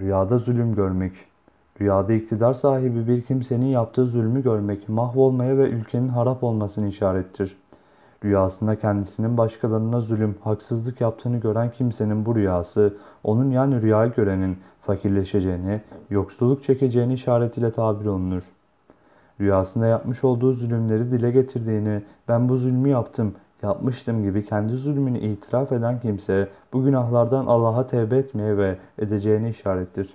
Rüyada zulüm görmek. Rüyada iktidar sahibi bir kimsenin yaptığı zulmü görmek, mahvolmaya ve ülkenin harap olmasını işarettir. Rüyasında kendisinin başkalarına zulüm, haksızlık yaptığını gören kimsenin bu rüyası, onun yani rüyayı görenin fakirleşeceğini, yoksulluk çekeceğini işaretiyle tabir olunur. Rüyasında yapmış olduğu zulümleri dile getirdiğini, ben bu zulmü yaptım, yapmıştım gibi kendi zulmünü itiraf eden kimse bu günahlardan Allah'a tevbe etmeye ve edeceğini işarettir.